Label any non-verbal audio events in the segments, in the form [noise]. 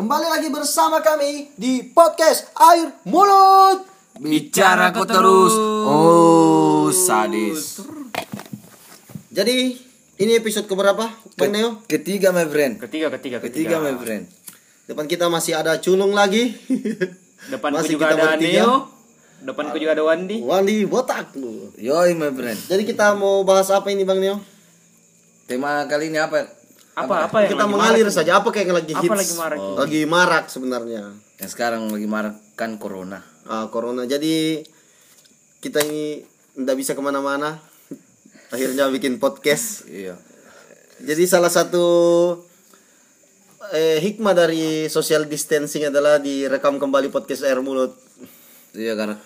Kembali lagi bersama kami di podcast Air Mulut. Bicara kau terus. Oh, sadis. Jadi ini episode keberapa, Bang Neo? Ketiga my friend. Ketiga, ketiga, Ketiga my friend. Depan kita masih ada Culung lagi. [laughs] Depanku Masih juga kita ada bertiga. Neo. Depanku juga ada Wandi. Wandi botak lu. Yoi my friend. Jadi kita mau bahas apa ini Bang Neo? Tema kali ini apa? Apa apa yang kita lagi mengalir marak? saja apa kayak yang lagi Apa hits. lagi marak? Oh. Lagi marak sebenarnya. Yang sekarang lagi marak kan corona. Ah, corona. Jadi kita ini ndak bisa ke mana-mana. [laughs] Akhirnya bikin podcast. Iya. Jadi salah satu eh, hikmah dari social distancing adalah direkam kembali podcast air mulut. Iya karena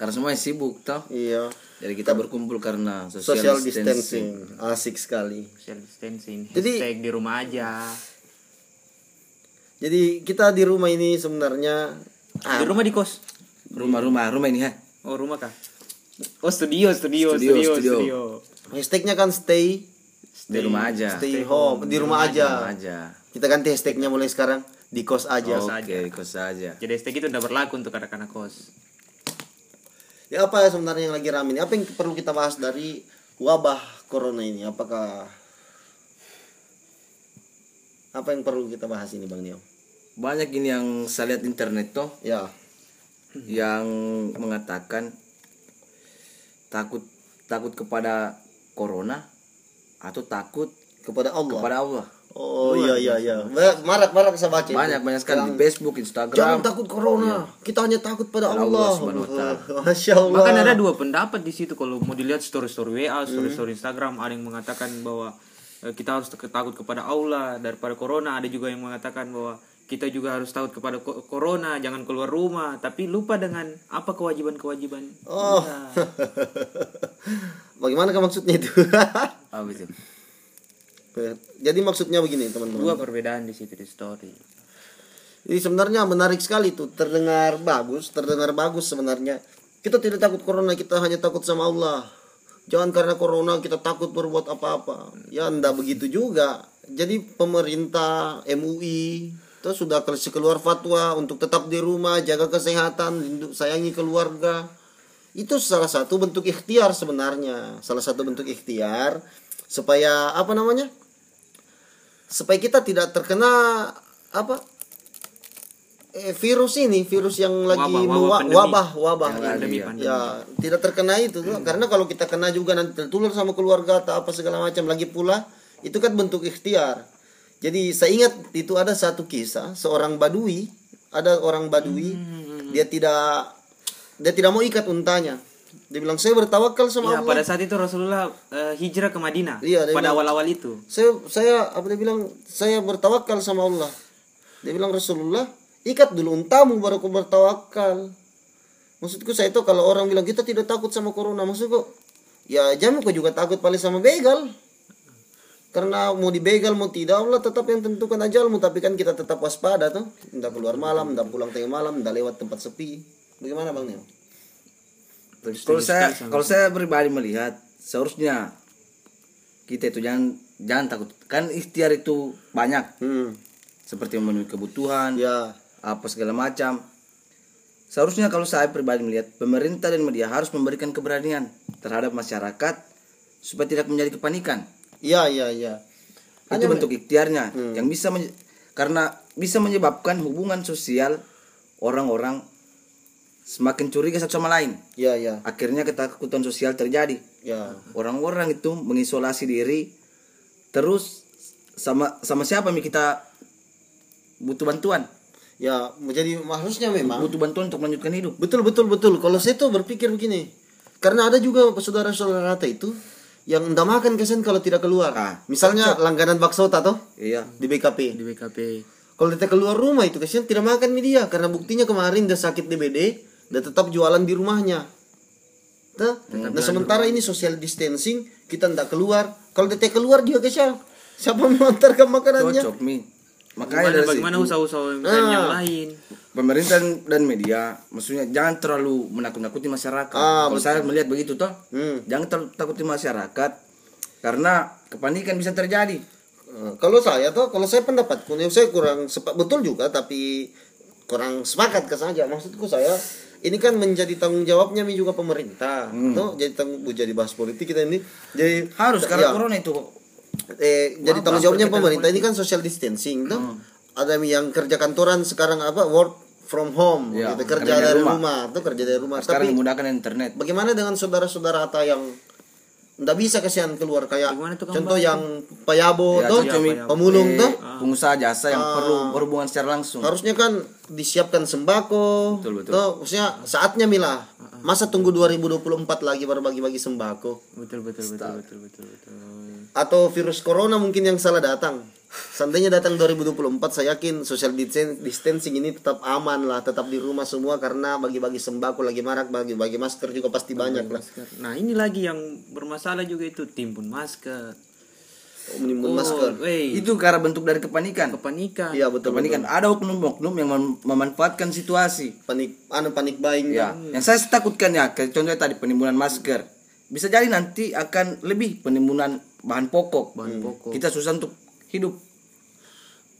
karena semuanya sibuk toh. Iya. Jadi kita berkumpul karena social, Social distancing. distancing. Asik sekali. Social distancing. Jadi- Hashtag di rumah aja. Jadi kita di rumah ini sebenarnya ah, Di rumah di kos. Rumah-rumah, rumah ini ha. Oh, rumah kah? Oh, studio, studio, Studio, studio, studio. studio. hashtagnya kan stay Di rumah aja. stay home di rumah Di rumah aja. aja. Kita ganti hashtagnya mulai sekarang di kos aja. Oke, kos aja. Jadi hashtag itu udah berlaku untuk anak-anak kos. Ya apa ya sebenarnya yang lagi rame ini? Apa yang perlu kita bahas dari wabah corona ini? Apakah apa yang perlu kita bahas ini Bang Nio? Banyak ini yang saya lihat internet toh Ya. yang mengatakan takut takut kepada corona atau takut kepada Allah. kepada Allah. Oh iya iya iya. Banyak marak marak saya baca. Banyak banyak sekali di Facebook, Instagram. Jangan takut corona. Kita hanya takut pada Allah Allah. Subhanahu wa ta'ala. [laughs] Masya Allah. Bahkan ada dua pendapat di situ kalau mau dilihat story-story WA, story-story Instagram ada yang mengatakan bahwa eh, kita harus tak- takut kepada Allah daripada corona, ada juga yang mengatakan bahwa kita juga harus takut kepada corona, jangan keluar rumah, tapi lupa dengan apa kewajiban-kewajiban. Oh. [laughs] Bagaimana kan maksudnya itu? Apa itu? Jadi maksudnya begini teman-teman. Dua perbedaan di situ di story. Jadi sebenarnya menarik sekali tuh, terdengar bagus, terdengar bagus sebenarnya. Kita tidak takut corona, kita hanya takut sama Allah. Jangan karena corona kita takut berbuat apa-apa. Ya ndak begitu juga. Jadi pemerintah MUI itu sudah keluar fatwa untuk tetap di rumah, jaga kesehatan, sayangi keluarga. Itu salah satu bentuk ikhtiar sebenarnya. Salah satu bentuk ikhtiar supaya apa namanya? Supaya kita tidak terkena apa? eh, virus ini virus yang lagi Wabah, wabah, pandemi. wabah wabah Yang ini. pandemi. ya tidak terkena itu tuh karena kalau kita kena juga nanti tertular sama keluarga atau apa segala macam lagi pula itu kan bentuk ikhtiar jadi saya ingat itu ada satu kisah seorang badui ada orang badui Hmm, dia tidak dia tidak mau ikat untanya dia bilang saya bertawakal sama Ya, Allah. pada saat itu Rasulullah eh, hijrah ke Madinah. Iya, pada awal-awal itu. saya saya apa dia bilang saya bertawakal sama Allah. Dia bilang Rasulullah ikat dulu untamu baru kau bertawakal. Maksudku saya itu kalau orang bilang kita tidak takut sama corona. Maksudku ya jangan kau juga takut paling sama begal. Karena mau dibegal mau tidak Allah tetap yang tentukan ajalmu. Tapi kan kita tetap waspada tuh. Tidak keluar malam tidak pulang tengah malam tidak lewat tempat sepi. Bagaimana bang Neo? Kalau saya kalau saya pribadi melihat seharusnya kita itu jangan jangan takut. Kan ikhtiar itu banyak. Hmm, seperti memenuhi kebutuhan, ya. apa segala macam. Seharusnya kalau saya pribadi melihat pemerintah dan media harus memberikan keberanian terhadap masyarakat supaya tidak menjadi kepanikan. iya iya iya itu bentuk ikhtiarnya yang bisa karena bisa menyebabkan hubungan sosial orang-orang semakin curiga satu sama lain. iya iya Akhirnya ketakutan sosial terjadi. ya Orang-orang itu mengisolasi diri terus sama sama siapa nih kita butuh bantuan? ya jadi maksudnya memang Butuh bantuan untuk melanjutkan hidup. Betul betul betul. Kalau saya tuh berpikir begini, karena ada juga saudara-saudara kita itu yang ndak makan kesen kalau tidak keluar. Ah, Misalnya langganan bakso tato Iya. di BKP. Di BKP. Kalau kita keluar rumah itu kesian tidak makan media karena buktinya kemarin dia sakit DBD dan tetap jualan di rumahnya. Tuh. Nah sementara ini social distancing kita ndak keluar. Kalau dia keluar dia kesian siapa mau mengantarkan makanannya? Cocok. Bagaimana, Makanya dari bagaimana situ, usaha-usaha yang Ah. lain? pemerintah dan media maksudnya jangan terlalu menakut-nakuti masyarakat. Ah, Kalau saya melihat begitu toh, Hmm. jangan terlalu takuti masyarakat karena kepanikan bisa terjadi. Eh, kalau saya tuh kalau saya pendapatku nih saya kurang sepak betul juga tapi kurang sepakat ke saja maksudku saya ini kan menjadi tanggung jawabnya Mi juga pemerintah tuh jadi tanggung bu, jadi bahas politik kita ini jadi Harus karena ya, corona itu. eh, jadi tanggung jawabnya pemerintah ini kan social distancing tuh ada Mi yang kerja kantoran sekarang apa work from home Ya, gitu kerja dari dari rumah. rumah. tuh kerja dari rumah Sekarang tapi menggunakan internet. bagaimana dengan saudara-saudara Ata yang ndak bisa kasihan keluar kayak Gimana tukang contoh yang payabo Ya, tuh Mi, pemulung tuh. Pengusaha jasa yang perlu berhubungan secara langsung. harusnya kan disiapkan sembako. Betul, betul. tuh maksudnya saatnya mila. Masa tunggu 2024 lagi baru bagi-bagi sembako? Betul betul betul betul betul betul. Atau virus corona mungkin yang salah datang seandainya datang 2024 saya yakin social distan- distancing ini tetap aman lah tetap di rumah semua karena bagi-bagi sembako lagi marak bagi-bagi masker juga pasti banyak lah nah ini lagi yang bermasalah juga itu timbun masker menimbun masker wey Itu karena bentuk dari kepanikan. kepanikan iya betul Kepanikan. Ada oknum-oknum yang mem- memanfaatkan situasi. panik anu panik buying Ya, tuh. yang saya takutkan ya, contohnya tadi penimbunan masker. Bisa jadi nanti akan lebih penimbunan bahan pokok. bahan pokok Kita susah untuk hidup.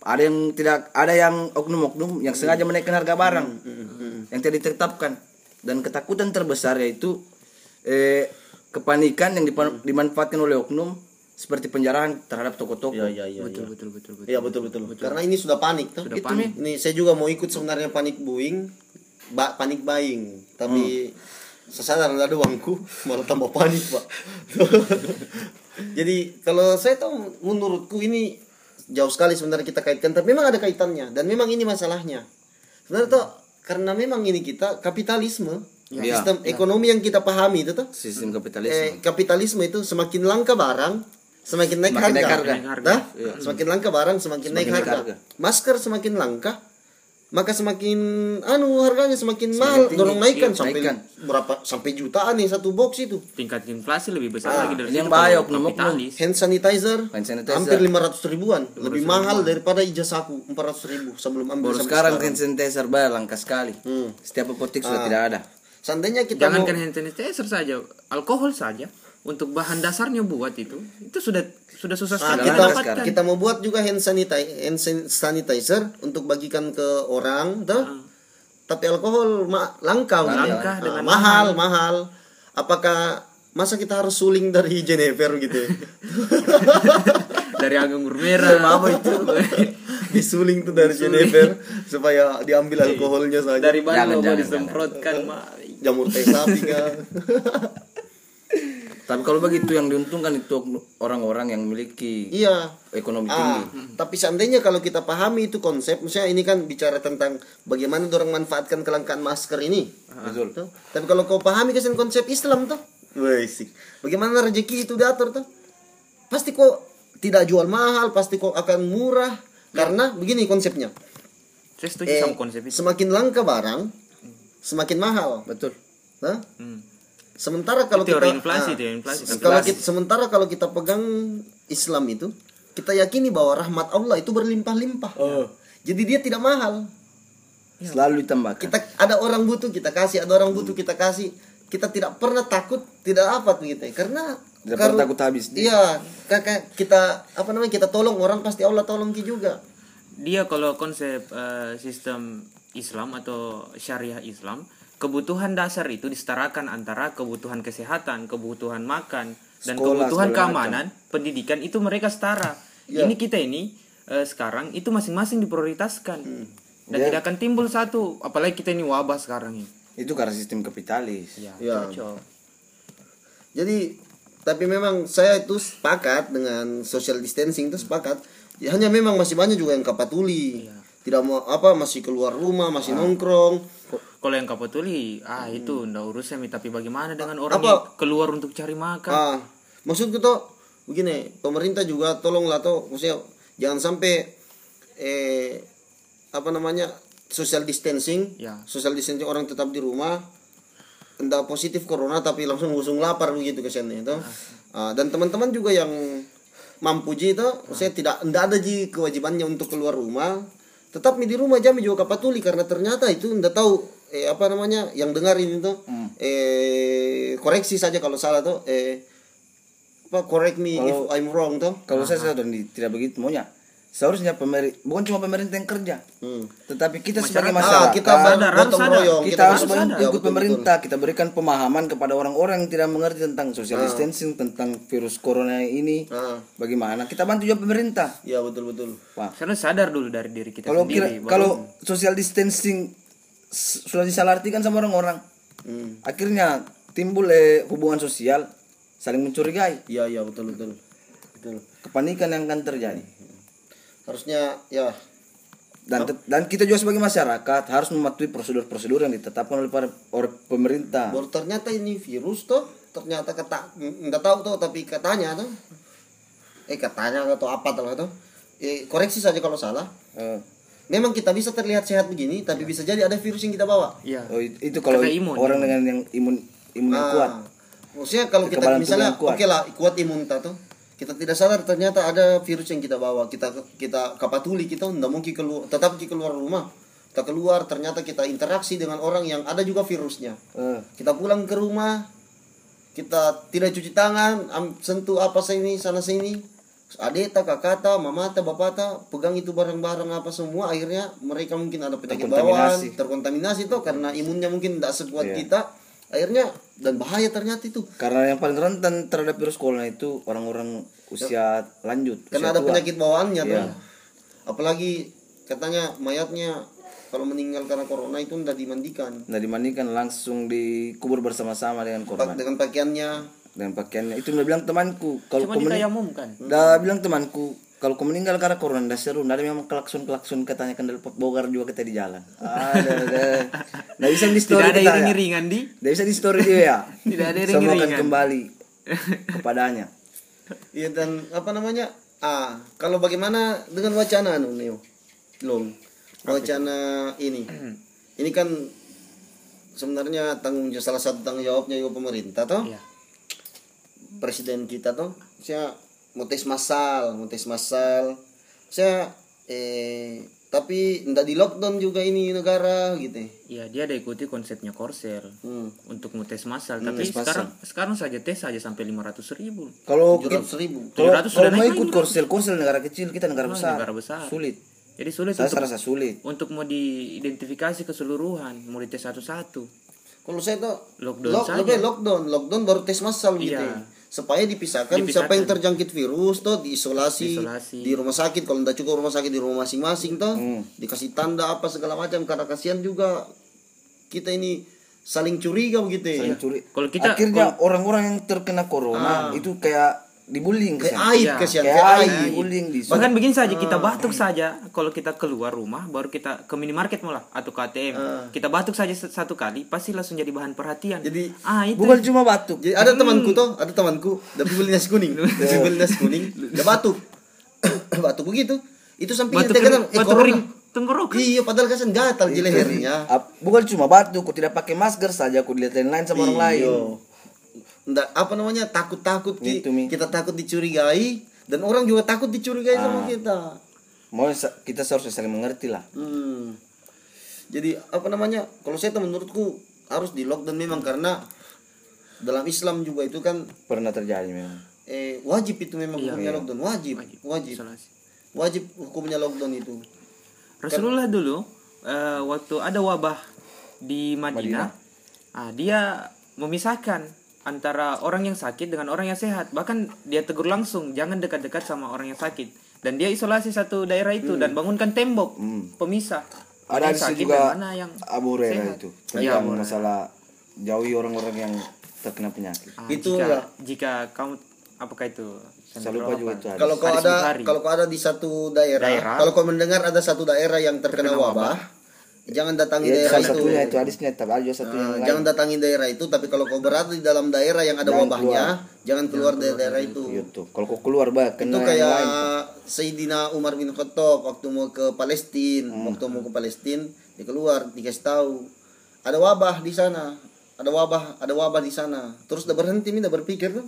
Ada yang tidak ada yang oknum-oknum yang sengaja menaikkan harga barang yang tidak ditetapkan dan ketakutan terbesar yaitu eh, kepanikan yang dipan- dimanfaatkan oleh oknum seperti penjarahan terhadap toko-toko. iya iya iya betul betul betul betul Iya betul, betul Karena ini sudah panik tuh. Sudah Itu panik. nih. Ini saya juga mau ikut sebenarnya panik buying, ba panik buying. Tapi saya sadar nggak ada uangku, [laughs] malah tambah panik pak. [laughs] Jadi kalau saya tahu menurutku ini jauh sekali sebenarnya kita kaitkan, tapi memang ada kaitannya dan memang ini masalahnya. Sebenarnya tuh karena memang ini kita kapitalisme, Ya. sistem ekonomi yang kita pahami itu tuh Sistem kapitalisme. eh, kapitalisme itu semakin langka barang semakin naik Semakin harga, naik harga. Naik harga. Dah? semakin langka barang semakin, naik Semakin naik harga. harga. masker semakin langka maka semakin anu harganya semakin, mahal tinggi. dorong naikkan Iya, sampai naikkan. berapa sampai jutaan nih satu box itu tingkat inflasi lebih besar lagi dari yang bahaya, kapitalis hand sanitizer, Hand sanitizer. hampir 500 ribuan lebih mahal daripada ijazahku 400 ribu sebelum ambil Baru sampai sekarang hand sanitizer bayar langka sekali. Hmm. Setiap apotek sudah Ah. tidak ada. seandainya kita mau jangankan hand sanitizer saja alkohol saja untuk bahan dasarnya buat itu itu sudah sudah susah Ah, sekali kita kita dapatkan kita mau buat juga hand sanitizer, hand san- sanitizer untuk bagikan ke orang, tuh. Tapi alkohol ma- langka, gitu. Langka Ah, dengan mahal, mahal. Apakah masa kita harus suling dari Jennifer gitu? ya? [laughs] dari anggur merah apa itu [laughs] Disuling tuh dari Jennifer supaya diambil alkoholnya saja. dari mana mau disemprotkan jamur teh sapi kan. [laughs] Tapi kalau begitu yang diuntungkan itu orang-orang yang memiliki iya. ekonomi Ah, tinggi. tapi seandainya kalau kita pahami itu konsep, misalnya ini kan bicara tentang bagaimana orang manfaatkan kelangkaan masker ini. Betul. Tuh. Tapi kalau kau pahami kesan konsep Islam tuh, Wih, bagaimana rezeki itu diatur tuh? Pasti kok tidak jual mahal, pasti kok akan murah. Karena begini konsepnya. saya setuju Eh, sama konsep itu semakin langka barang, semakin mahal. Betul. Nah, Hmm. Sementara kalau Teori kita inflasi ah, itu ya, inflasi. kalau kita, sementara kalau kita pegang Islam itu, kita yakini bahwa rahmat Allah itu berlimpah-limpah. Jadi dia tidak mahal. Selalu ditambahkan. kita ada orang butuh kita kasih ada orang butuh kita kasih kita tidak pernah takut tidak apa gitu ya. karena Tidak kalau- pernah takut habis. iya kakak kita apa namanya kita tolong orang pasti Allah tolong ki juga dia kalau konsep eh, sistem Islam atau syariah Islam kebutuhan dasar itu disetarakan antara kebutuhan kesehatan kebutuhan makan dan Sekolah, kebutuhan keamanan pendidikan itu mereka setara Ya. ini kita ini eh, sekarang itu masing-masing diprioritaskan Hmm. dan Ya. tidak akan timbul satu apalagi kita ini wabah sekarang ini Itu karena sistem kapitalis. ya, Ya. cocok jadi tapi memang saya itu sepakat dengan social distancing itu sepakat ya, hanya memang masih banyak juga yang kapatuli Iya. tidak mau apa masih keluar rumah masih nongkrong Ko- kalau yang kapatuli ah itu ndak urusan Mi. tapi bagaimana dengan orang Apa? yang keluar untuk cari makan Ah, maksudku tuh begini, pemerintah juga tolonglah tuh, maksudnya jangan sampai eh apa namanya social distancing, Ya. social distancing orang tetap di rumah, tidak positif corona tapi langsung usung lapar begitu kesannya itu. Ah, dan teman-teman juga yang mampu ji itu, saya tidak tidak ada ji kewajibannya untuk keluar rumah, tetap di rumah jam juga kapatuli karena ternyata itu tidak tahu eh apa namanya yang dengar ini tuh eh koreksi saja kalau salah tuh eh apa correct me if I'm wrong toh Kalau saya sadar nih, tidak begitu maunya. Seharusnya pemerintah bukan cuma pemerintah yang kerja, Hmm. tetapi kita sebagai Ah, masyarakat kita bar- sadar, gotong harus sadar. royong kita harus harus ikut Ya, betul, pemerintah kita berikan pemahaman kepada orang-orang yang tidak mengerti tentang Ah. social distancing tentang virus corona ini betul. Ah, bagaimana kita bantu juga pemerintah ya betul betul Pak Karena sadar dulu dari diri kita kalau sendiri. kira bahwa kalau social distancing sudah disalahartikan sama orang-orang. Hmm. akhirnya timbul eh, hubungan sosial saling mencurigai. Iya iya betul betul. Betul. Kepanikan yang akan terjadi. Harusnya ya. Dan dan kita juga sebagai masyarakat harus mematuhi prosedur-prosedur yang ditetapkan oleh para oleh pemerintah. Baru ternyata ini virus tuh ternyata kata nggak tahu tuh tapi katanya tuh eh katanya atau apa tuh tuh eh, koreksi saja kalau salah. Eh, memang kita bisa terlihat sehat begini tapi bisa jadi ada virus yang kita bawa. Iya. oh, it- itu kalau Karena imun, orang dengan yang imun imun yang Ah, kuat. Maksudnya kalau kita misalnya oke lah kuat. imun kita tuh kita tidak sadar ternyata ada virus yang kita bawa. Kita kita kapatuli kita nggak mungkin keluar tetap kita keluar rumah. Kita keluar ternyata kita interaksi dengan orang yang ada juga virusnya. Eh, kita pulang ke rumah kita tidak cuci tangan sentuh apa sini sana sini adeta kakata mamata bapata pegang itu barang-barang apa semua akhirnya mereka mungkin ada penyakit bawaan Terkontaminasi. tuh karena imunnya mungkin tidak sekuat Iya. kita akhirnya dan bahaya ternyata itu karena yang paling rentan terhadap virus corona itu orang-orang usia lanjut karena usia ada tua. penyakit bawaannya tuh Iya. apalagi katanya mayatnya kalau meninggal karena corona itu tidak dimandikan nah dimandikan langsung dikubur bersama-sama dengan korban dengan pakaiannya dengan pakaiannya itu udah bilang temanku kalau Cuma kau mening- ditayamum kan. Dah bilang temanku, kalau kau meninggal karena corona dah seru, ada memang klakson klakson katanya kan dari bogar juga kita di jalan. Ada, ada. Nggak bisa di Tidak story ada kita ya. iring-iringan di. Nggak bisa di story dia ya. [laughs] Tidak ada Semua akan kembali [laughs] kepadanya. Iya dan apa namanya? Ah, kalau bagaimana dengan wacana anu Neo? Long. Wacana ini. [clears throat] Ini kan sebenarnya tanggung jawab salah satu tanggung jawabnya juga pemerintah toh. Iya. Presiden kita toh. Saya massal, mau tes massal. Saya eh tapi ndak di lockdown juga ini negara gitu. Iya, dia ada ikuti konsepnya Korsel Hmm. untuk ngetes massal. Tapi sekarang sekarang saja tes saja sampai 500 ribu. Kalau ratus ribu. kalau 700 kalau mau ikut korsel, korsel negara kecil, kita negara besar. negara besar. Sulit. Jadi sulit Saya untuk rasa sulit. untuk mau diidentifikasi keseluruhan, mau dites satu-satu. Kalau saya tuh Lockdown lock, saja. lockdown, lockdown baru tes massal gitu. Supaya dipisahkan, Dipisahkan. siapa yang terjangkit virus tuh diisolasi, Diisolasi. di rumah sakit kalau tidak cukup rumah sakit di rumah masing-masing tuh Hmm. dikasih tanda apa segala macam karena kasihan juga kita ini saling curiga begitu ya. Saling curi. Kalau kita- akhirnya orang-orang yang terkena corona itu kayak dibullying Kayak aib Iya. kasihan, Kayak aib, aib. dibullying di Bahkan begini saja kita batuk saja kalau kita keluar rumah baru kita ke minimarket malah atau ke ATM. Kita batuk saja satu kali pasti langsung jadi bahan perhatian. Jadi ah itu Bukan cuma batuk. Jadi ada temanku tuh, ada temanku, tapi beli nasi kuning, [laughs] tapi beli nasi kuning, dia batuk, [coughs] batuk begitu, itu sampingnya batuk kering, eh batuk kering tenggorokan. Iya, padahal kasihan gatal di lehernya. Bukan cuma batuk, kok tidak pakai masker saja, aku dilihat lain sama orang lain. Iya. Nggak, apa namanya takut-takut ki- Gitu, Mi. kita takut dicurigai dan orang juga takut dicurigai sama kita. Mau kita seharusnya saling mengerti lah. Hmm. Jadi apa namanya? Kalau saya tuh menurutku harus di lockdown memang karena dalam Islam juga itu kan Pernah terjadi memang. eh wajib itu memang hukumnya lockdown wajib wajib Isolasi. wajib hukumnya lockdown itu Rasulullah dulu eh, waktu ada wabah di Madinah, ah dia memisahkan antara orang yang sakit dengan orang yang sehat. Bahkan dia tegur langsung jangan dekat-dekat sama orang yang sakit. Dan dia isolasi satu daerah itu dan bangunkan tembok pemisah. Ada yang sakit juga dan mana yang Abu Hurairah itu Iya, tentang masalah jauhi orang-orang yang terkena penyakit. Ah, Itu jika, jika kamu apakah itu? Saya lupa juga itu kalau kau ada kalau kau ada di satu daerah, Daerah. kalau kau mendengar ada satu daerah yang terkena, wabah, jangan datangi Ya, daerah itu satunya itu hadisnya, satu yang Nah, lain. jangan datangi daerah itu tapi kalau kau berada di dalam daerah yang ada Jangan wabahnya jangan keluar dari daerah itu Gitu. Kalau kau keluar bah itu kena yang kayak lain. Sayyidina Umar bin Khattab waktu mau ke Palestina Hmm. waktu mau ke Palestina dia keluar dikasih tahu ada wabah di sana ada wabah ada wabah di sana terus udah berhenti udah berpikir tuh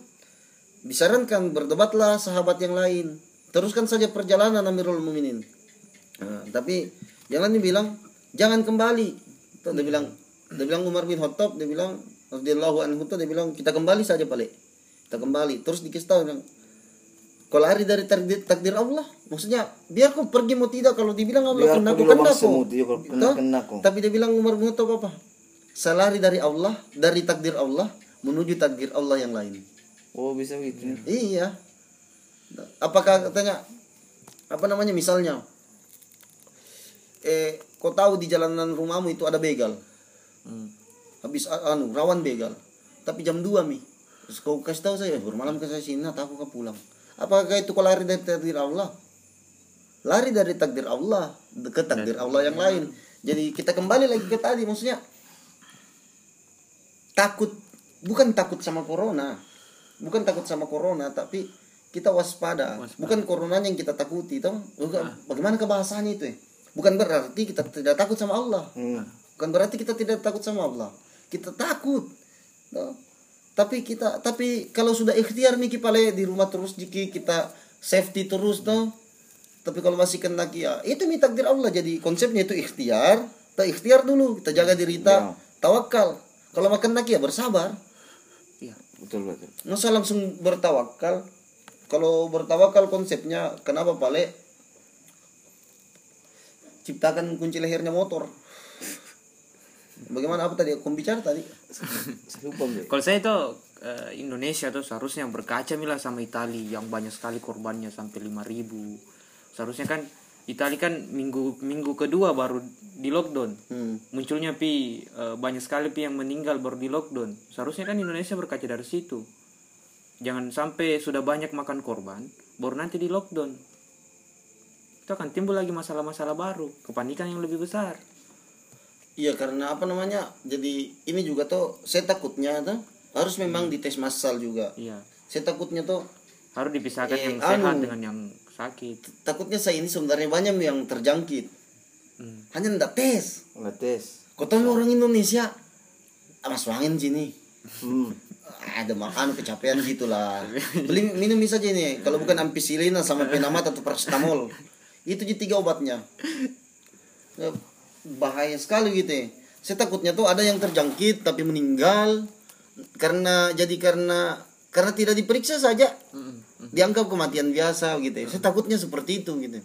disarankan berdebatlah sahabat yang lain teruskan saja perjalanan Amirul Mukminin Nah, tapi jangan dibilang jangan kembali. Tuh dia bilang dia bilang Umar bin Khattab dia bilang radhiyallahu anhu tuh dia bilang kita kembali saja balik kita kembali. Terus dikasih tahu bilang kau lari dari takdir, takdir Allah maksudnya biar kau pergi mau tidak kalau dibilang Allah kena lubang kena kalau kau. tapi dia bilang Umar bin Khattab apa? Saya lari dari Allah dari takdir Allah menuju takdir Allah yang lain. Oh bisa gitu Iya. Apakah katanya apa namanya misalnya eh kau tahu di jalanan rumahmu itu ada begal. Hmm. Habis anu rawan begal. Tapi jam 2 mi. Terus kau kasih tahu saya bermalam ke saya sini nah, aku ke pulang. Apakah itu kau lari dari takdir Allah? Lari dari takdir Allah ke takdir Allah yang lain. Jadi kita kembali lagi ke tadi maksudnya takut bukan takut sama corona bukan takut sama corona tapi kita waspada, bukan coronanya yang kita takuti toh Bukan- bagaimana kebahasannya itu ya? Bukan berarti kita tidak takut sama Allah. Hmm. bukan berarti kita tidak takut sama Allah. Kita takut. Toh. tapi kita tapi kalau sudah ikhtiar nih pale di rumah terus jiki kita safety terus toh tapi kalau masih kena ya itu mi takdir Allah. Jadi konsepnya itu ikhtiar. Kita ikhtiar dulu kita jaga diri kita tawakal. Kalau makan ya bersabar. Iya. betul betul. Masa langsung bertawakal? Kalau bertawakal konsepnya kenapa pale ciptakan kunci lehernya motor bagaimana apa tadi aku bicara tadi. Kalau saya itu eh, Indonesia tuh seharusnya berkaca milah sama Italia yang banyak sekali korbannya sampai 5000. Seharusnya kan Italia kan minggu minggu kedua baru di lockdown. hmm. Munculnya pi eh, banyak sekali pi yang meninggal baru di lockdown. Seharusnya kan Indonesia berkaca dari situ. Jangan sampai sudah banyak makan korban baru nanti di lockdown. Itu akan timbul lagi masalah-masalah baru, kepanikan yang lebih besar. iya karena apa namanya jadi ini juga tuh saya takutnya tuh harus memang dites massal juga Iya. saya takutnya tuh Harus dipisahkan Eh, yang sehat anu. dengan yang sakit. takutnya saya ini sebenarnya banyak yang terjangkit Hmm. hanya ndak tes nggak tes kau tahu orang Indonesia amas angin sini hmm. [laughs] ada makan kecapean gitulah [laughs] beli minum bisa aja nih kalau bukan ampicillin sama [laughs] penamat atau paracetamol itu jadi tiga obatnya. Ya, bahaya sekali gitu ya. Saya takutnya tuh ada yang terjangkit tapi meninggal karena jadi karena karena tidak diperiksa saja. Dianggap kematian biasa gitu ya. Saya takutnya seperti itu gitu.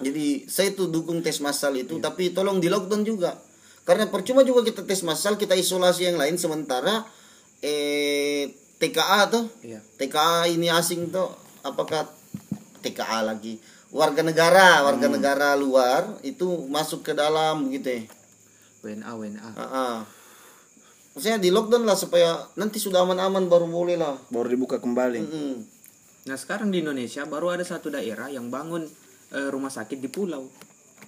Jadi saya tuh dukung tes massal itu tapi tolong di lockdown juga. Karena percuma juga kita tes massal kita isolasi yang lain sementara eh TKA tuh. Iya. TKA ini asing tuh apakah TKA lagi warga negara warga negara luar itu masuk ke dalam gitu ya WNA WNA. Ah, ah. maksudnya di lockdown lah supaya nanti sudah aman-aman baru boleh lah baru dibuka kembali Mm-mm. Nah sekarang di Indonesia baru ada satu daerah yang bangun eh, rumah sakit di pulau.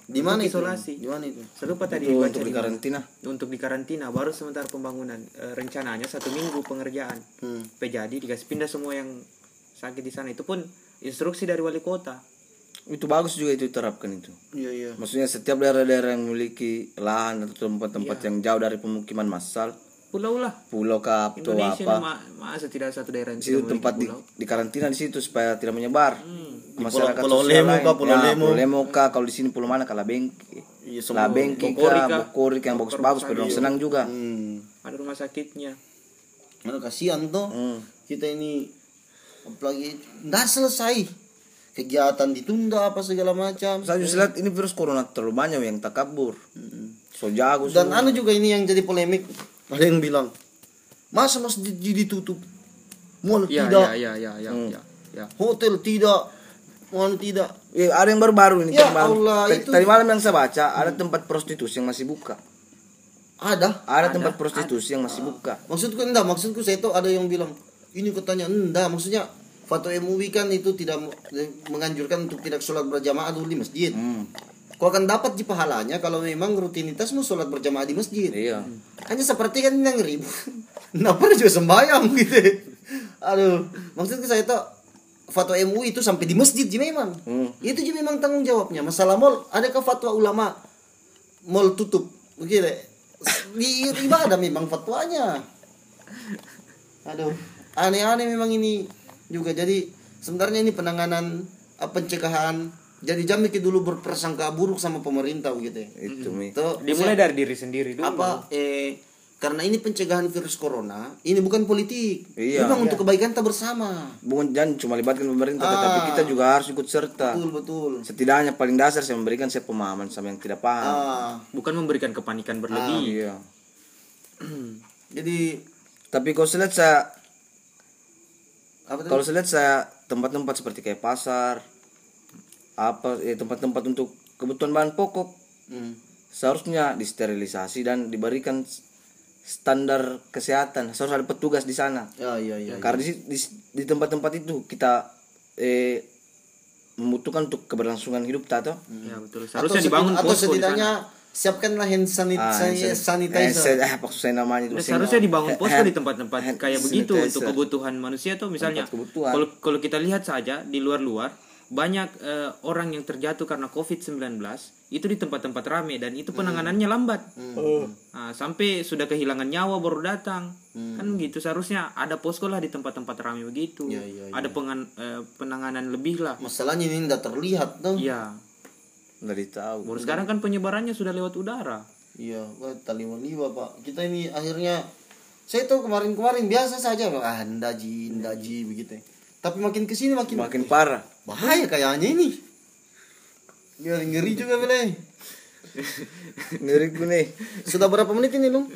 di mana itu isolasi. di mana itu Serupa tadi itu untuk di di karantina untuk di karantina baru sementara pembangunan Eh, rencananya satu minggu pengerjaan. hmm. Jadi dikasih pindah semua yang sakit di sana itu pun instruksi dari wali kota. Itu bagus juga itu diterapkan itu iya iya maksudnya setiap daerah-daerah yang memiliki lahan atau tempat-tempat Iya. yang jauh dari pemukiman massal Pulau lah. pulau kap atau Indonesia apa ini ma- masa tidak satu daerah yang di situ tidak tempat di, di karantina di situ supaya tidak menyebar ke masyarakat Pulau- Pulau Lemo lain. kah, Pulau Ya, Lemo? Pulau Lemo kah, kalau di sini pulau mana kalau bengki Iya, lah semua. bengki kah? bokorik yang bagus-bagus pedong senang juga hmm. Ada rumah sakitnya. Mana kasihan tuh Hmm. kita ini apalagi nggak selesai kegiatan ditunda apa segala macam. Saya justru lihat ini virus corona terlalu banyak yang takabur. So jago dan anu juga ini yang jadi polemik ada yang bilang masa masjid ditutup mall Ya tidak. ya ya ya ya ya. ya. hotel tidak mall tidak. Eh, ada yang baru-baru ini Ya. Allah, tadi, itu- tadi malam yang saya baca ada tempat prostitusi yang masih buka. Ada? Ada, tempat prostitusi yang masih buka. Maksudku enggak maksudku saya tahu ada yang bilang ini katanya enggak maksudnya fatwa MUI kan itu tidak menganjurkan untuk tidak sholat berjamaah dulu di masjid. Hmm. kau akan dapat di pahalanya kalau memang rutinitasmu sholat berjamaah di masjid. Iya. Hanya seperti kan yang ribu nggak [laughs] pernah juga sembahyang gitu? Aduh maksudku saya tahu fatwa MUI itu sampai di masjid ji memang. Hmm. itu ji memang tanggung jawabnya. Masalah mall adakah fatwa ulama mall tutup? Begitu di ibadah memang fatwanya. Aduh aneh-aneh memang ini juga. Jadi sebenarnya ini penanganan eh, pencegahan. Jadi jangan mikir dulu berprasangka buruk sama pemerintah begitu ya. Itu mi. Itu Dimulai dari diri sendiri dulu. apa eh karena ini pencegahan virus corona ini bukan politik. Iya. memang untuk kebaikan kita bersama. Bukan jangan cuma libatkan pemerintah Ah. tetapi kita juga harus ikut serta. Betul betul. Setidaknya paling dasar saya memberikan saya pemahaman sama yang tidak paham. Ah. Bukan memberikan kepanikan berlebih. Iya. Jadi tapi kalau saya lihat saya? Kalau saya lihat saya tempat-tempat seperti kayak pasar apa eh, tempat-tempat untuk kebutuhan bahan pokok Hmm. seharusnya disterilisasi dan diberikan standar kesehatan. Harus ada petugas di sana. Ya iya iya karena di, di, di tempat-tempat itu kita eh, membutuhkan untuk keberlangsungan hidup tato ya betul. Atau, seharusnya seti- dibangun atau di setidaknya sana siapkanlah hand sanit Ah, sanitizer ah, maksud saya namanya itu Nah, seharusnya dibangun posko hand- di tempat-tempat hand kayak begitu sanitizer. untuk kebutuhan manusia tuh misalnya kalau kalau kita lihat saja di luar-luar banyak eh, orang yang terjatuh karena COVID-19 itu di tempat-tempat ramai dan itu penanganannya lambat. Nah, sampai sudah kehilangan nyawa baru datang. Kan gitu seharusnya ada posko lah di tempat-tempat ramai begitu. Iya, iya, Ada pengan, eh, penanganan lebih lah. masalahnya ini tidak terlihat tuh Iya. Nggak ditahu Baru sekarang kan penyebarannya sudah lewat udara. Iya, wah, tali liwa pak. Kita ini akhirnya, saya tahu kemarin-kemarin biasa saja, Pak. ah ndaji, ndaji begitu. Tapi makin ke sini makin, makin parah bahaya kayaknya ini. Ngeri, ngeri juga bele. ngeriku nih Sudah berapa menit ini lu?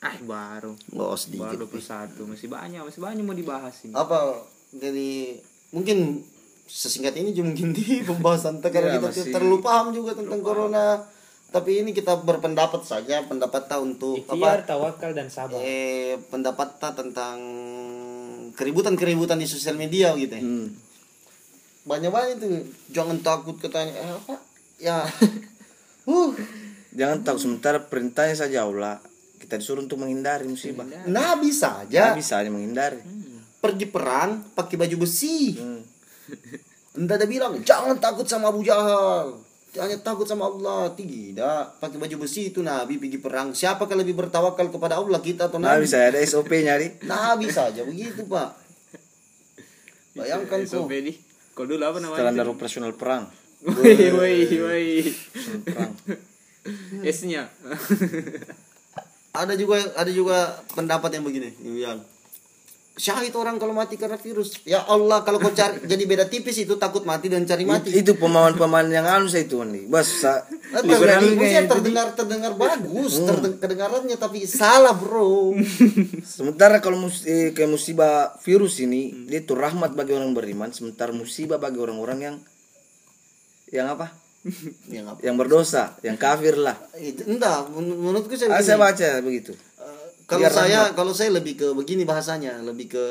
Ah, baru. Oh sedikit. Baru 21. Masih banyak, masih banyak mau dibahas ini. Apa? Jadi mungkin sesingkat ini mungkin di [laughs] pembahasan karena Iya, kita masih- terlalu paham juga tentang corona. Tapi ini kita berpendapat saja, pendapat tak untuk apa? tawakal dan sabar. eh pendapat tak tentang keributan-keributan di sosial media gitu ya. hmm. Banyak banget itu. Jangan takut katanya eh, apa? Ya. [laughs] uh, jangan tahu sementara perintahnya saja Allah kita disuruh untuk menghindari musibah Nabi saja Nggak bisa hanya menghindari pergi perang pakai baju besi. Hmm. Entah ada bilang jangan takut sama Abu Jahal. Jangan takut sama Allah. Tidak. Pakai baju besi itu Nabi pergi perang. Siapakah lebih bertawakal kepada Allah kita atau nah Nabi? bisa ada SOP nyari Nabi saja begitu, Pak. [laughs] Bayangkan kok. SOP di. Kalau dulu apa namanya? standar operasional perang Woi, woi, woi. perang [laughs] S-nya. [laughs] ada juga ada juga pendapat yang begini yang syahid orang kalau mati karena virus. Ya Allah kalau kau cari [laughs] jadi beda tipis itu takut mati dan cari mati. Itu pemahaman-pemahaman yang anu saya itu nih sa- Nah, terdengar, terdengar terdengar bagus terde- kedengarannya tapi salah bro. [laughs] Sementara kalau mus eh, kayak musibah virus ini dia itu rahmat bagi orang beriman sementara musibah bagi orang-orang yang yang apa? [laughs] Yang apa? Yang berdosa yang kafir lah. Itu enggak men- menurutku saya ah, saya baca begitu kalau saya kalau saya lebih ke begini bahasanya lebih ke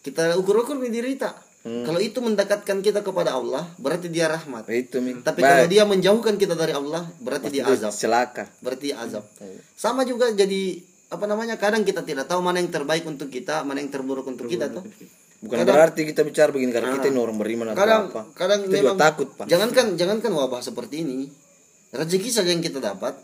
kita ukur-ukur di diri kita. Kalau itu mendekatkan kita kepada Allah berarti dia rahmat. Itu tapi kalau dia menjauhkan kita dari Allah berarti dia azab. celaka. Berarti azab. Sama juga jadi apa namanya kadang kita tidak tahu mana yang terbaik untuk kita, mana yang terburuk untuk kita tuh. bukan berarti kita bicara begini karena kita ini orang beriman atau Kadang apa. kadang kita juga memang takut pak. Jangankan jangankan wabah seperti ini. Rezeki saja yang kita dapat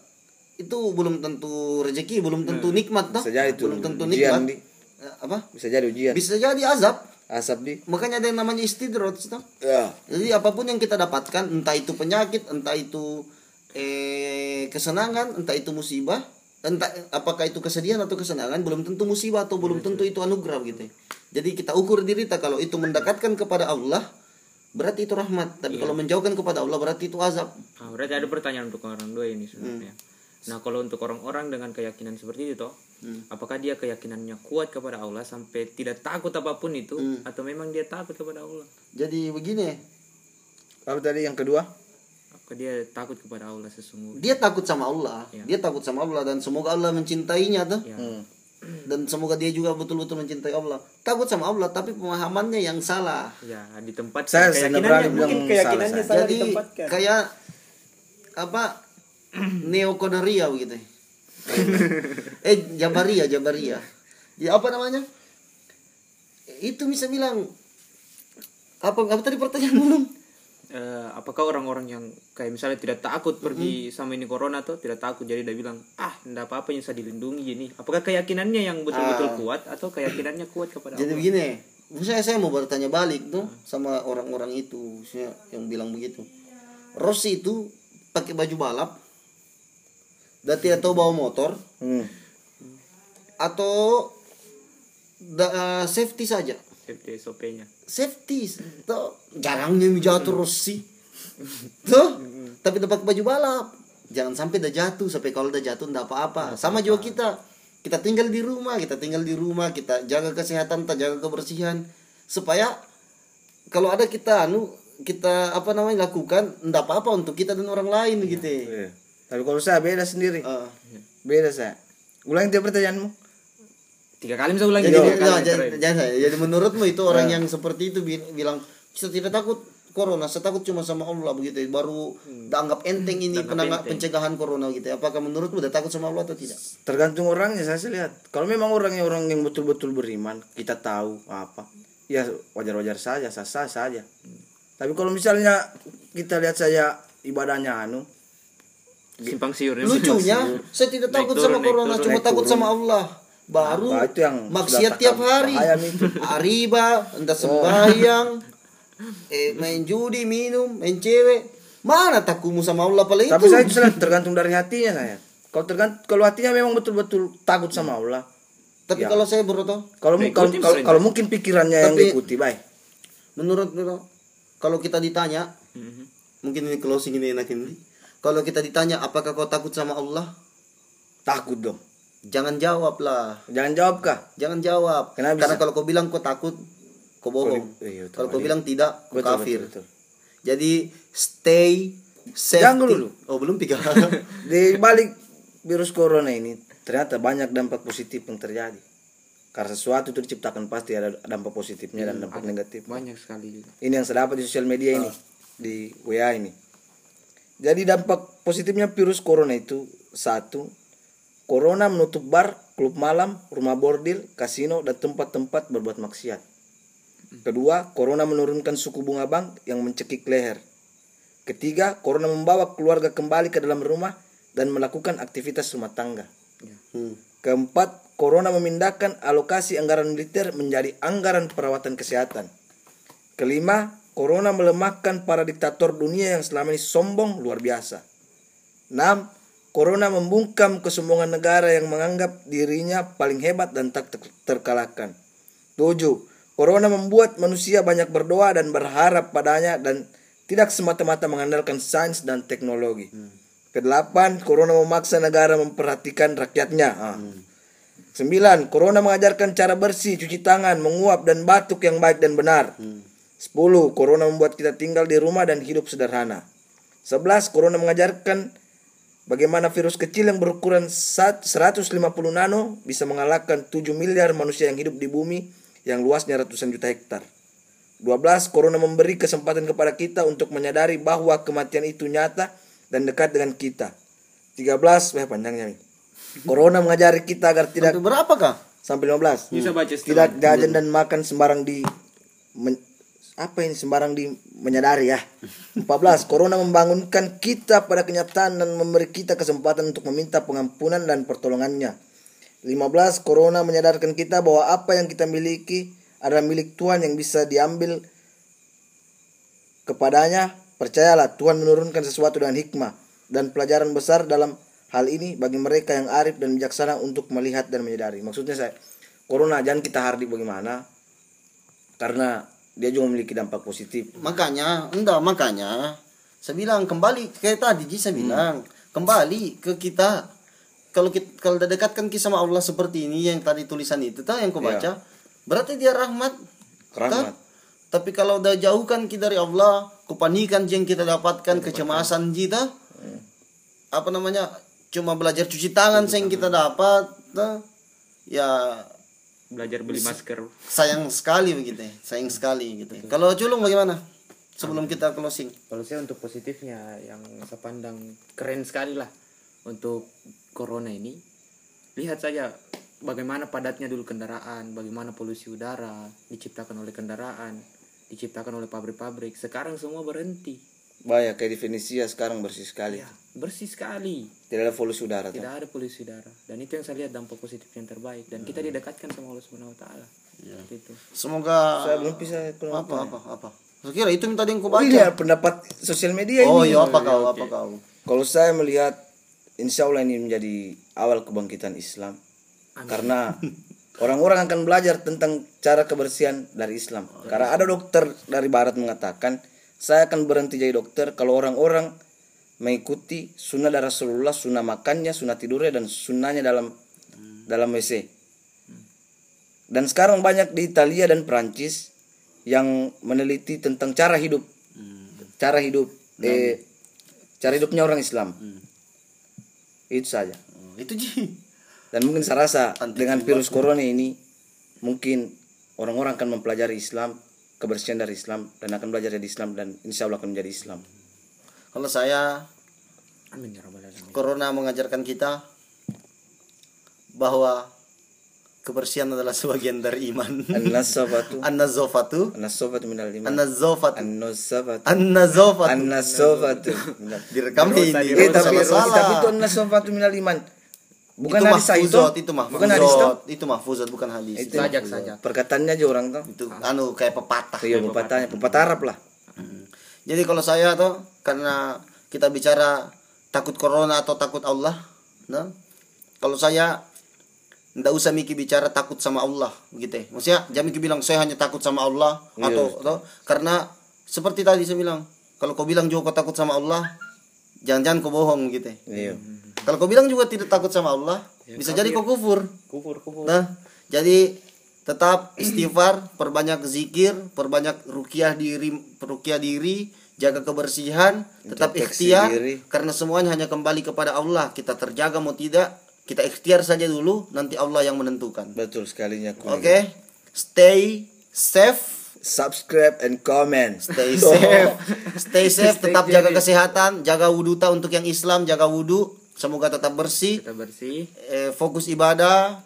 itu belum tentu rezeki, belum tentu nikmat tuh. bisa jadi itu Belum tentu ujian nikmat. di Eh, Apa? bisa jadi ujian Bisa jadi azab. asap di Makanya ada yang namanya istidrot ya Jadi apa pun yang kita dapatkan, entah itu penyakit, entah itu eh kesenangan, entah itu musibah, entah apakah itu kesedihan atau kesenangan, belum tentu musibah atau belum tentu itu anugerah gitu. Jadi kita ukur diri kita kalau itu mendekatkan kepada Allah, berarti itu rahmat. Tapi kalau menjauhkan kepada Allah berarti itu azab. Nah, berarti ada pertanyaan untuk orang dua ini sebenarnya. Nah, kalau untuk orang-orang dengan keyakinan seperti itu toh, apakah dia keyakinannya kuat kepada Allah sampai tidak takut apa pun itu atau memang dia takut kepada Allah? Jadi begini, apa tadi yang kedua Apakah dia takut kepada Allah sesungguhnya? dia takut sama Allah, dia takut sama Allah dan semoga Allah mencintainya tuh. Ya. Hmm. Dan semoga dia juga betul-betul mencintai Allah. Takut sama Allah tapi pemahamannya yang salah. Ya, di tempat Saya- berani mungkin keyakinannya salah, salah Jadi ditempatkan. kayak apa neokodaria begitu. [laughs] eh Jabaria, Jabaria. Ya apa namanya? Itu bisa bilang apa apa tadi pertanyaan belum? Eh, apakah orang-orang yang kayak misalnya tidak takut pergi sama ini corona tuh tidak takut jadi dia bilang ah enggak apa-apa yang bisa dilindungi ini apakah keyakinannya yang betul-betul kuat atau keyakinannya kuat kepada Jadi Allah begini, saya saya mau bertanya balik tuh sama orang-orang itu saya yang bilang begitu. Rossi itu pakai baju balap dan tidak tahu bawa motor. Hmm. atau da- eh, safety saja. Safety SOP-nya safety. Tuh jarangnya jatuh terus sih tuh tapi dapat baju balap. Jangan sampai dah jatuh sampai kalau udah jatuh ndak apa-apa. Sama juga kita. Kita tinggal di rumah kita tinggal di rumah kita jaga kesehatan kita jaga kebersihan. Supaya kalau ada kita anu kita apa namanya lakukan ndak apa-apa untuk kita dan orang lain gitu. Iya. Tapi kalau saya beda sendiri. Eh, Beda saya. Ulangi tiap pertanyaanmu. tiga kali bisa ulangi jadi, tiga ya, kali jadi, terakhir. jadi, jadi menurutmu itu orang yang seperti itu bi- bilang saya tidak takut corona, saya takut cuma sama Allah begitu. Baru dianggap enteng ini penangga- pencegahan corona gitu. Apakah menurutmu udah takut sama Allah atau tidak? Tergantung orangnya saya sih lihat. Kalau memang orangnya orang yang betul-betul beriman, kita tahu apa. Ya wajar-wajar saja, sah-sah saja. Tapi kalau misalnya kita lihat saya ibadahnya anu, simpang siur ya. Lucunya, saya tidak Naik takut turun, sama naik corona, turun, cuma naik takut turun. sama Allah. Baru Nah, itu yang maksiat tiap hari. [laughs] Ariba, entah sembahyang, eh, main judi, minum, main cewek. Mana takutmu sama Allah paling tapi itu? saya itu selalu tergantung dari hatinya saya. Kalau tergantung kalau hatinya memang betul-betul takut sama Allah. Tapi Ya. kalau saya Broto, Kalau kalau, kalau, kalau mungkin pikirannya yang Tapi- diikuti, baik. menurut kalau kita ditanya, Mhm. mungkin ini closing ini enak ini. Kalau kita ditanya apakah kau takut sama Allah? Takut dong. Jangan jawab lah. Jangan jawab kah? Jangan jawab. Kenapa Karena bisa? kalau kau bilang kau takut, kau bohong. Kau- iya, kalau kau bilang tidak, kau Betul, kafir. betul, betul. Jadi stay safety. Jangan dulu. Oh, belum tiga. [laughs] Di balik virus corona ini ternyata banyak dampak positif yang terjadi. Karena sesuatu itu diciptakan pasti ada dampak positifnya dan dampak negatif. banyak sekali juga Ini yang saya dapat di sosial media ini, di WA ini. Jadi dampak positifnya virus corona itu satu, corona menutup bar, klub malam, rumah bordil, kasino dan tempat-tempat berbuat maksiat. Kedua, corona menurunkan suku bunga bank yang mencekik leher. Ketiga, corona membawa keluarga kembali ke dalam rumah dan melakukan aktivitas rumah tangga. Hmm. Keempat, corona memindahkan alokasi anggaran militer menjadi anggaran perawatan kesehatan. Kelima, corona melemahkan para diktator dunia yang selama ini sombong luar biasa. Enam, corona membungkam kesombongan negara yang menganggap dirinya paling hebat dan tak ter- terkalahkan. Tujuh, corona membuat manusia banyak berdoa dan berharap padanya dan tidak semata-mata mengandalkan sains dan teknologi. Kedelapan, corona memaksa negara memperhatikan rakyatnya. Ah. Sembilan, corona mengajarkan cara bersih, cuci tangan, menguap dan batuk yang baik dan benar. Sepuluh, corona membuat kita tinggal di rumah dan hidup sederhana. Sebelas, corona mengajarkan bagaimana virus kecil yang berukuran sat- 150 nano bisa mengalahkan 7 miliar manusia yang hidup di bumi yang luasnya ratusan juta hektar. 12. Corona memberi kesempatan kepada kita untuk menyadari bahwa kematian itu nyata dan dekat dengan kita. 13. Wah panjangnya nih. [laughs] Corona mengajari kita agar tidak Sampai berapa kah? sampai 15. bisa baca setelah Tidak jajan dan makan sembarang di men- apa ini sembarang di menyadari ya. 14. Corona membangunkan kita pada kenyataan dan memberi kita kesempatan untuk meminta pengampunan dan pertolongannya. 15. Corona menyadarkan kita bahwa apa yang kita miliki adalah milik Tuhan yang bisa diambil kepadanya. Percayalah Tuhan menurunkan sesuatu dengan hikmah dan pelajaran besar dalam hal ini bagi mereka yang arif dan bijaksana untuk melihat dan menyadari. Maksudnya saya corona jangan kita hardik bagaimana karena dia juga memiliki dampak positif. Makanya, enggak makanya saya bilang kembali kayak tadi Ji saya bilang kembali ke kita kalau kita kalau dekatkan kita sama Allah seperti ini yang tadi tulisan itu tuh yang kau baca berarti dia rahmat Rahmat. Tah? tapi kalau udah jauhkan kita dari Allah kepanikan yang kita dapatkan kecemasan kita apa namanya cuma belajar cuci tangan yang kita dapat tah? ya belajar beli masker. Sayang sekali begitu ya. sayang sekali gitu ya. kalau culung bagaimana? Sebelum kita closing. Kalau saya untuk positifnya yang saya pandang keren sekali lah untuk corona ini. Lihat saja bagaimana padatnya dulu kendaraan bagaimana polusi udara diciptakan oleh kendaraan diciptakan oleh pabrik-pabrik. Sekarang semua berhenti Banyak kayak di Venesia sekarang bersih sekali. ya bersih sekali. Tidak ada polusi udara. tidak ada polusi udara. Dan itu yang saya lihat dampak positif yang terbaik. Dan kita didekatkan sama Allah Subhanahu Wa Taala. Itu semoga Saya belum bisa apa apa apa? Saya kira itu yang tadi yang kau Oh baca. iya pendapat sosial media oh ini. iya apa kau apa kau? Kalau saya melihat insya Allah ini menjadi awal kebangkitan Islam. Karena orang-orang akan belajar tentang cara kebersihan dari Islam. Karena ada dokter dari Barat mengatakan saya akan berhenti jadi dokter kalau orang-orang mengikuti sunnah dari Rasulullah sunnah makannya sunnah tidurnya dan sunnahnya dalam dalam WC dan sekarang banyak di Italia dan Prancis yang meneliti tentang cara hidup. Cara hidup eh cara hidupnya orang Islam. Itu saja. Oh, itu ji. Dan mungkin saya rasa dengan virus corona ini mungkin orang-orang akan mempelajari Islam kebersihan dari Islam dan akan belajar dari Islam dan insya Allah akan menjadi Islam. Kalau saya Amin ya corona mengajarkan kita bahwa kebersihan adalah sebagian dari iman. An-nasafatu [laughs] an-nazafatu an-nasafatu minal iman. An-nazafatu an-nasafatu an-nazafatu an-nasafatu minal direkam ini. tapi, tapi itu an-nasafatu minal iman bukan itu hadis sahih itu? itu bukan hadis itu? Itu mahfuzat bukan hadis. Itu Sajak, sajak. perkataannya aja orang tuh itu anu kayak pepatah. Iya pepatahnya pepatah Arab lah. Jadi kalau saya tuh karena kita bicara takut corona atau takut Allah, nah, kalau saya ndak usah mikir bicara takut sama Allah gitu ya. Maksudnya jangan mikir bilang saya hanya takut sama Allah atau, atau karena seperti tadi saya bilang, kalau kau bilang juga kau takut sama Allah, jangan-jangan kau bohong gitu ya. iya Kalau kau bilang juga tidak takut sama Allah, bisa jadi kau kufur. Kufur, kufur. Nah, jadi tetap [clears throat] istighfar, perbanyak zikir, perbanyak rukiah diri, rukiah diri, jaga kebersihan, tetap ikhtiar diri. karena semuanya hanya kembali kepada Allah. Kita terjaga mau tidak, kita ikhtiar saja dulu, nanti Allah yang menentukan. betul sekalinya Oke. Stay safe, subscribe and comment stay [laughs] safe. Stay safe, tetap jaga kesehatan, jaga wudhu ta untuk yang Islam, jaga wudhu, semoga tetap bersih. Kita bersih. eh, fokus ibadah.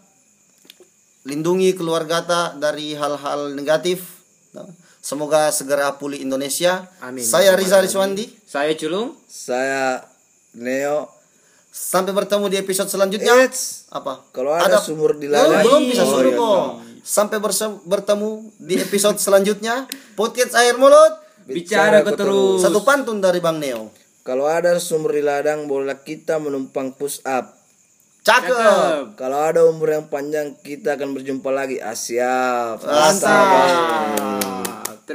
Lindungi keluarga ta dari hal-hal negatif. Semoga segera pulih Indonesia. Amin. saya Riza Rizwandi. Saya Culung. saya Neo. Sampai bertemu di episode selanjutnya. Eits, apa? Kalau ada sumur di Oh, ladang belum bisa Oh, suruh iya, kok sampai bertemu di episode selanjutnya. Podcast air mulut. Bicara ke terus. satu pantun dari Bang Neo kalau ada sumur di ladang bolehlah kita menumpang push up. Cakep. Kalau ada umur yang panjang kita akan berjumpa lagi. Asyap Asap.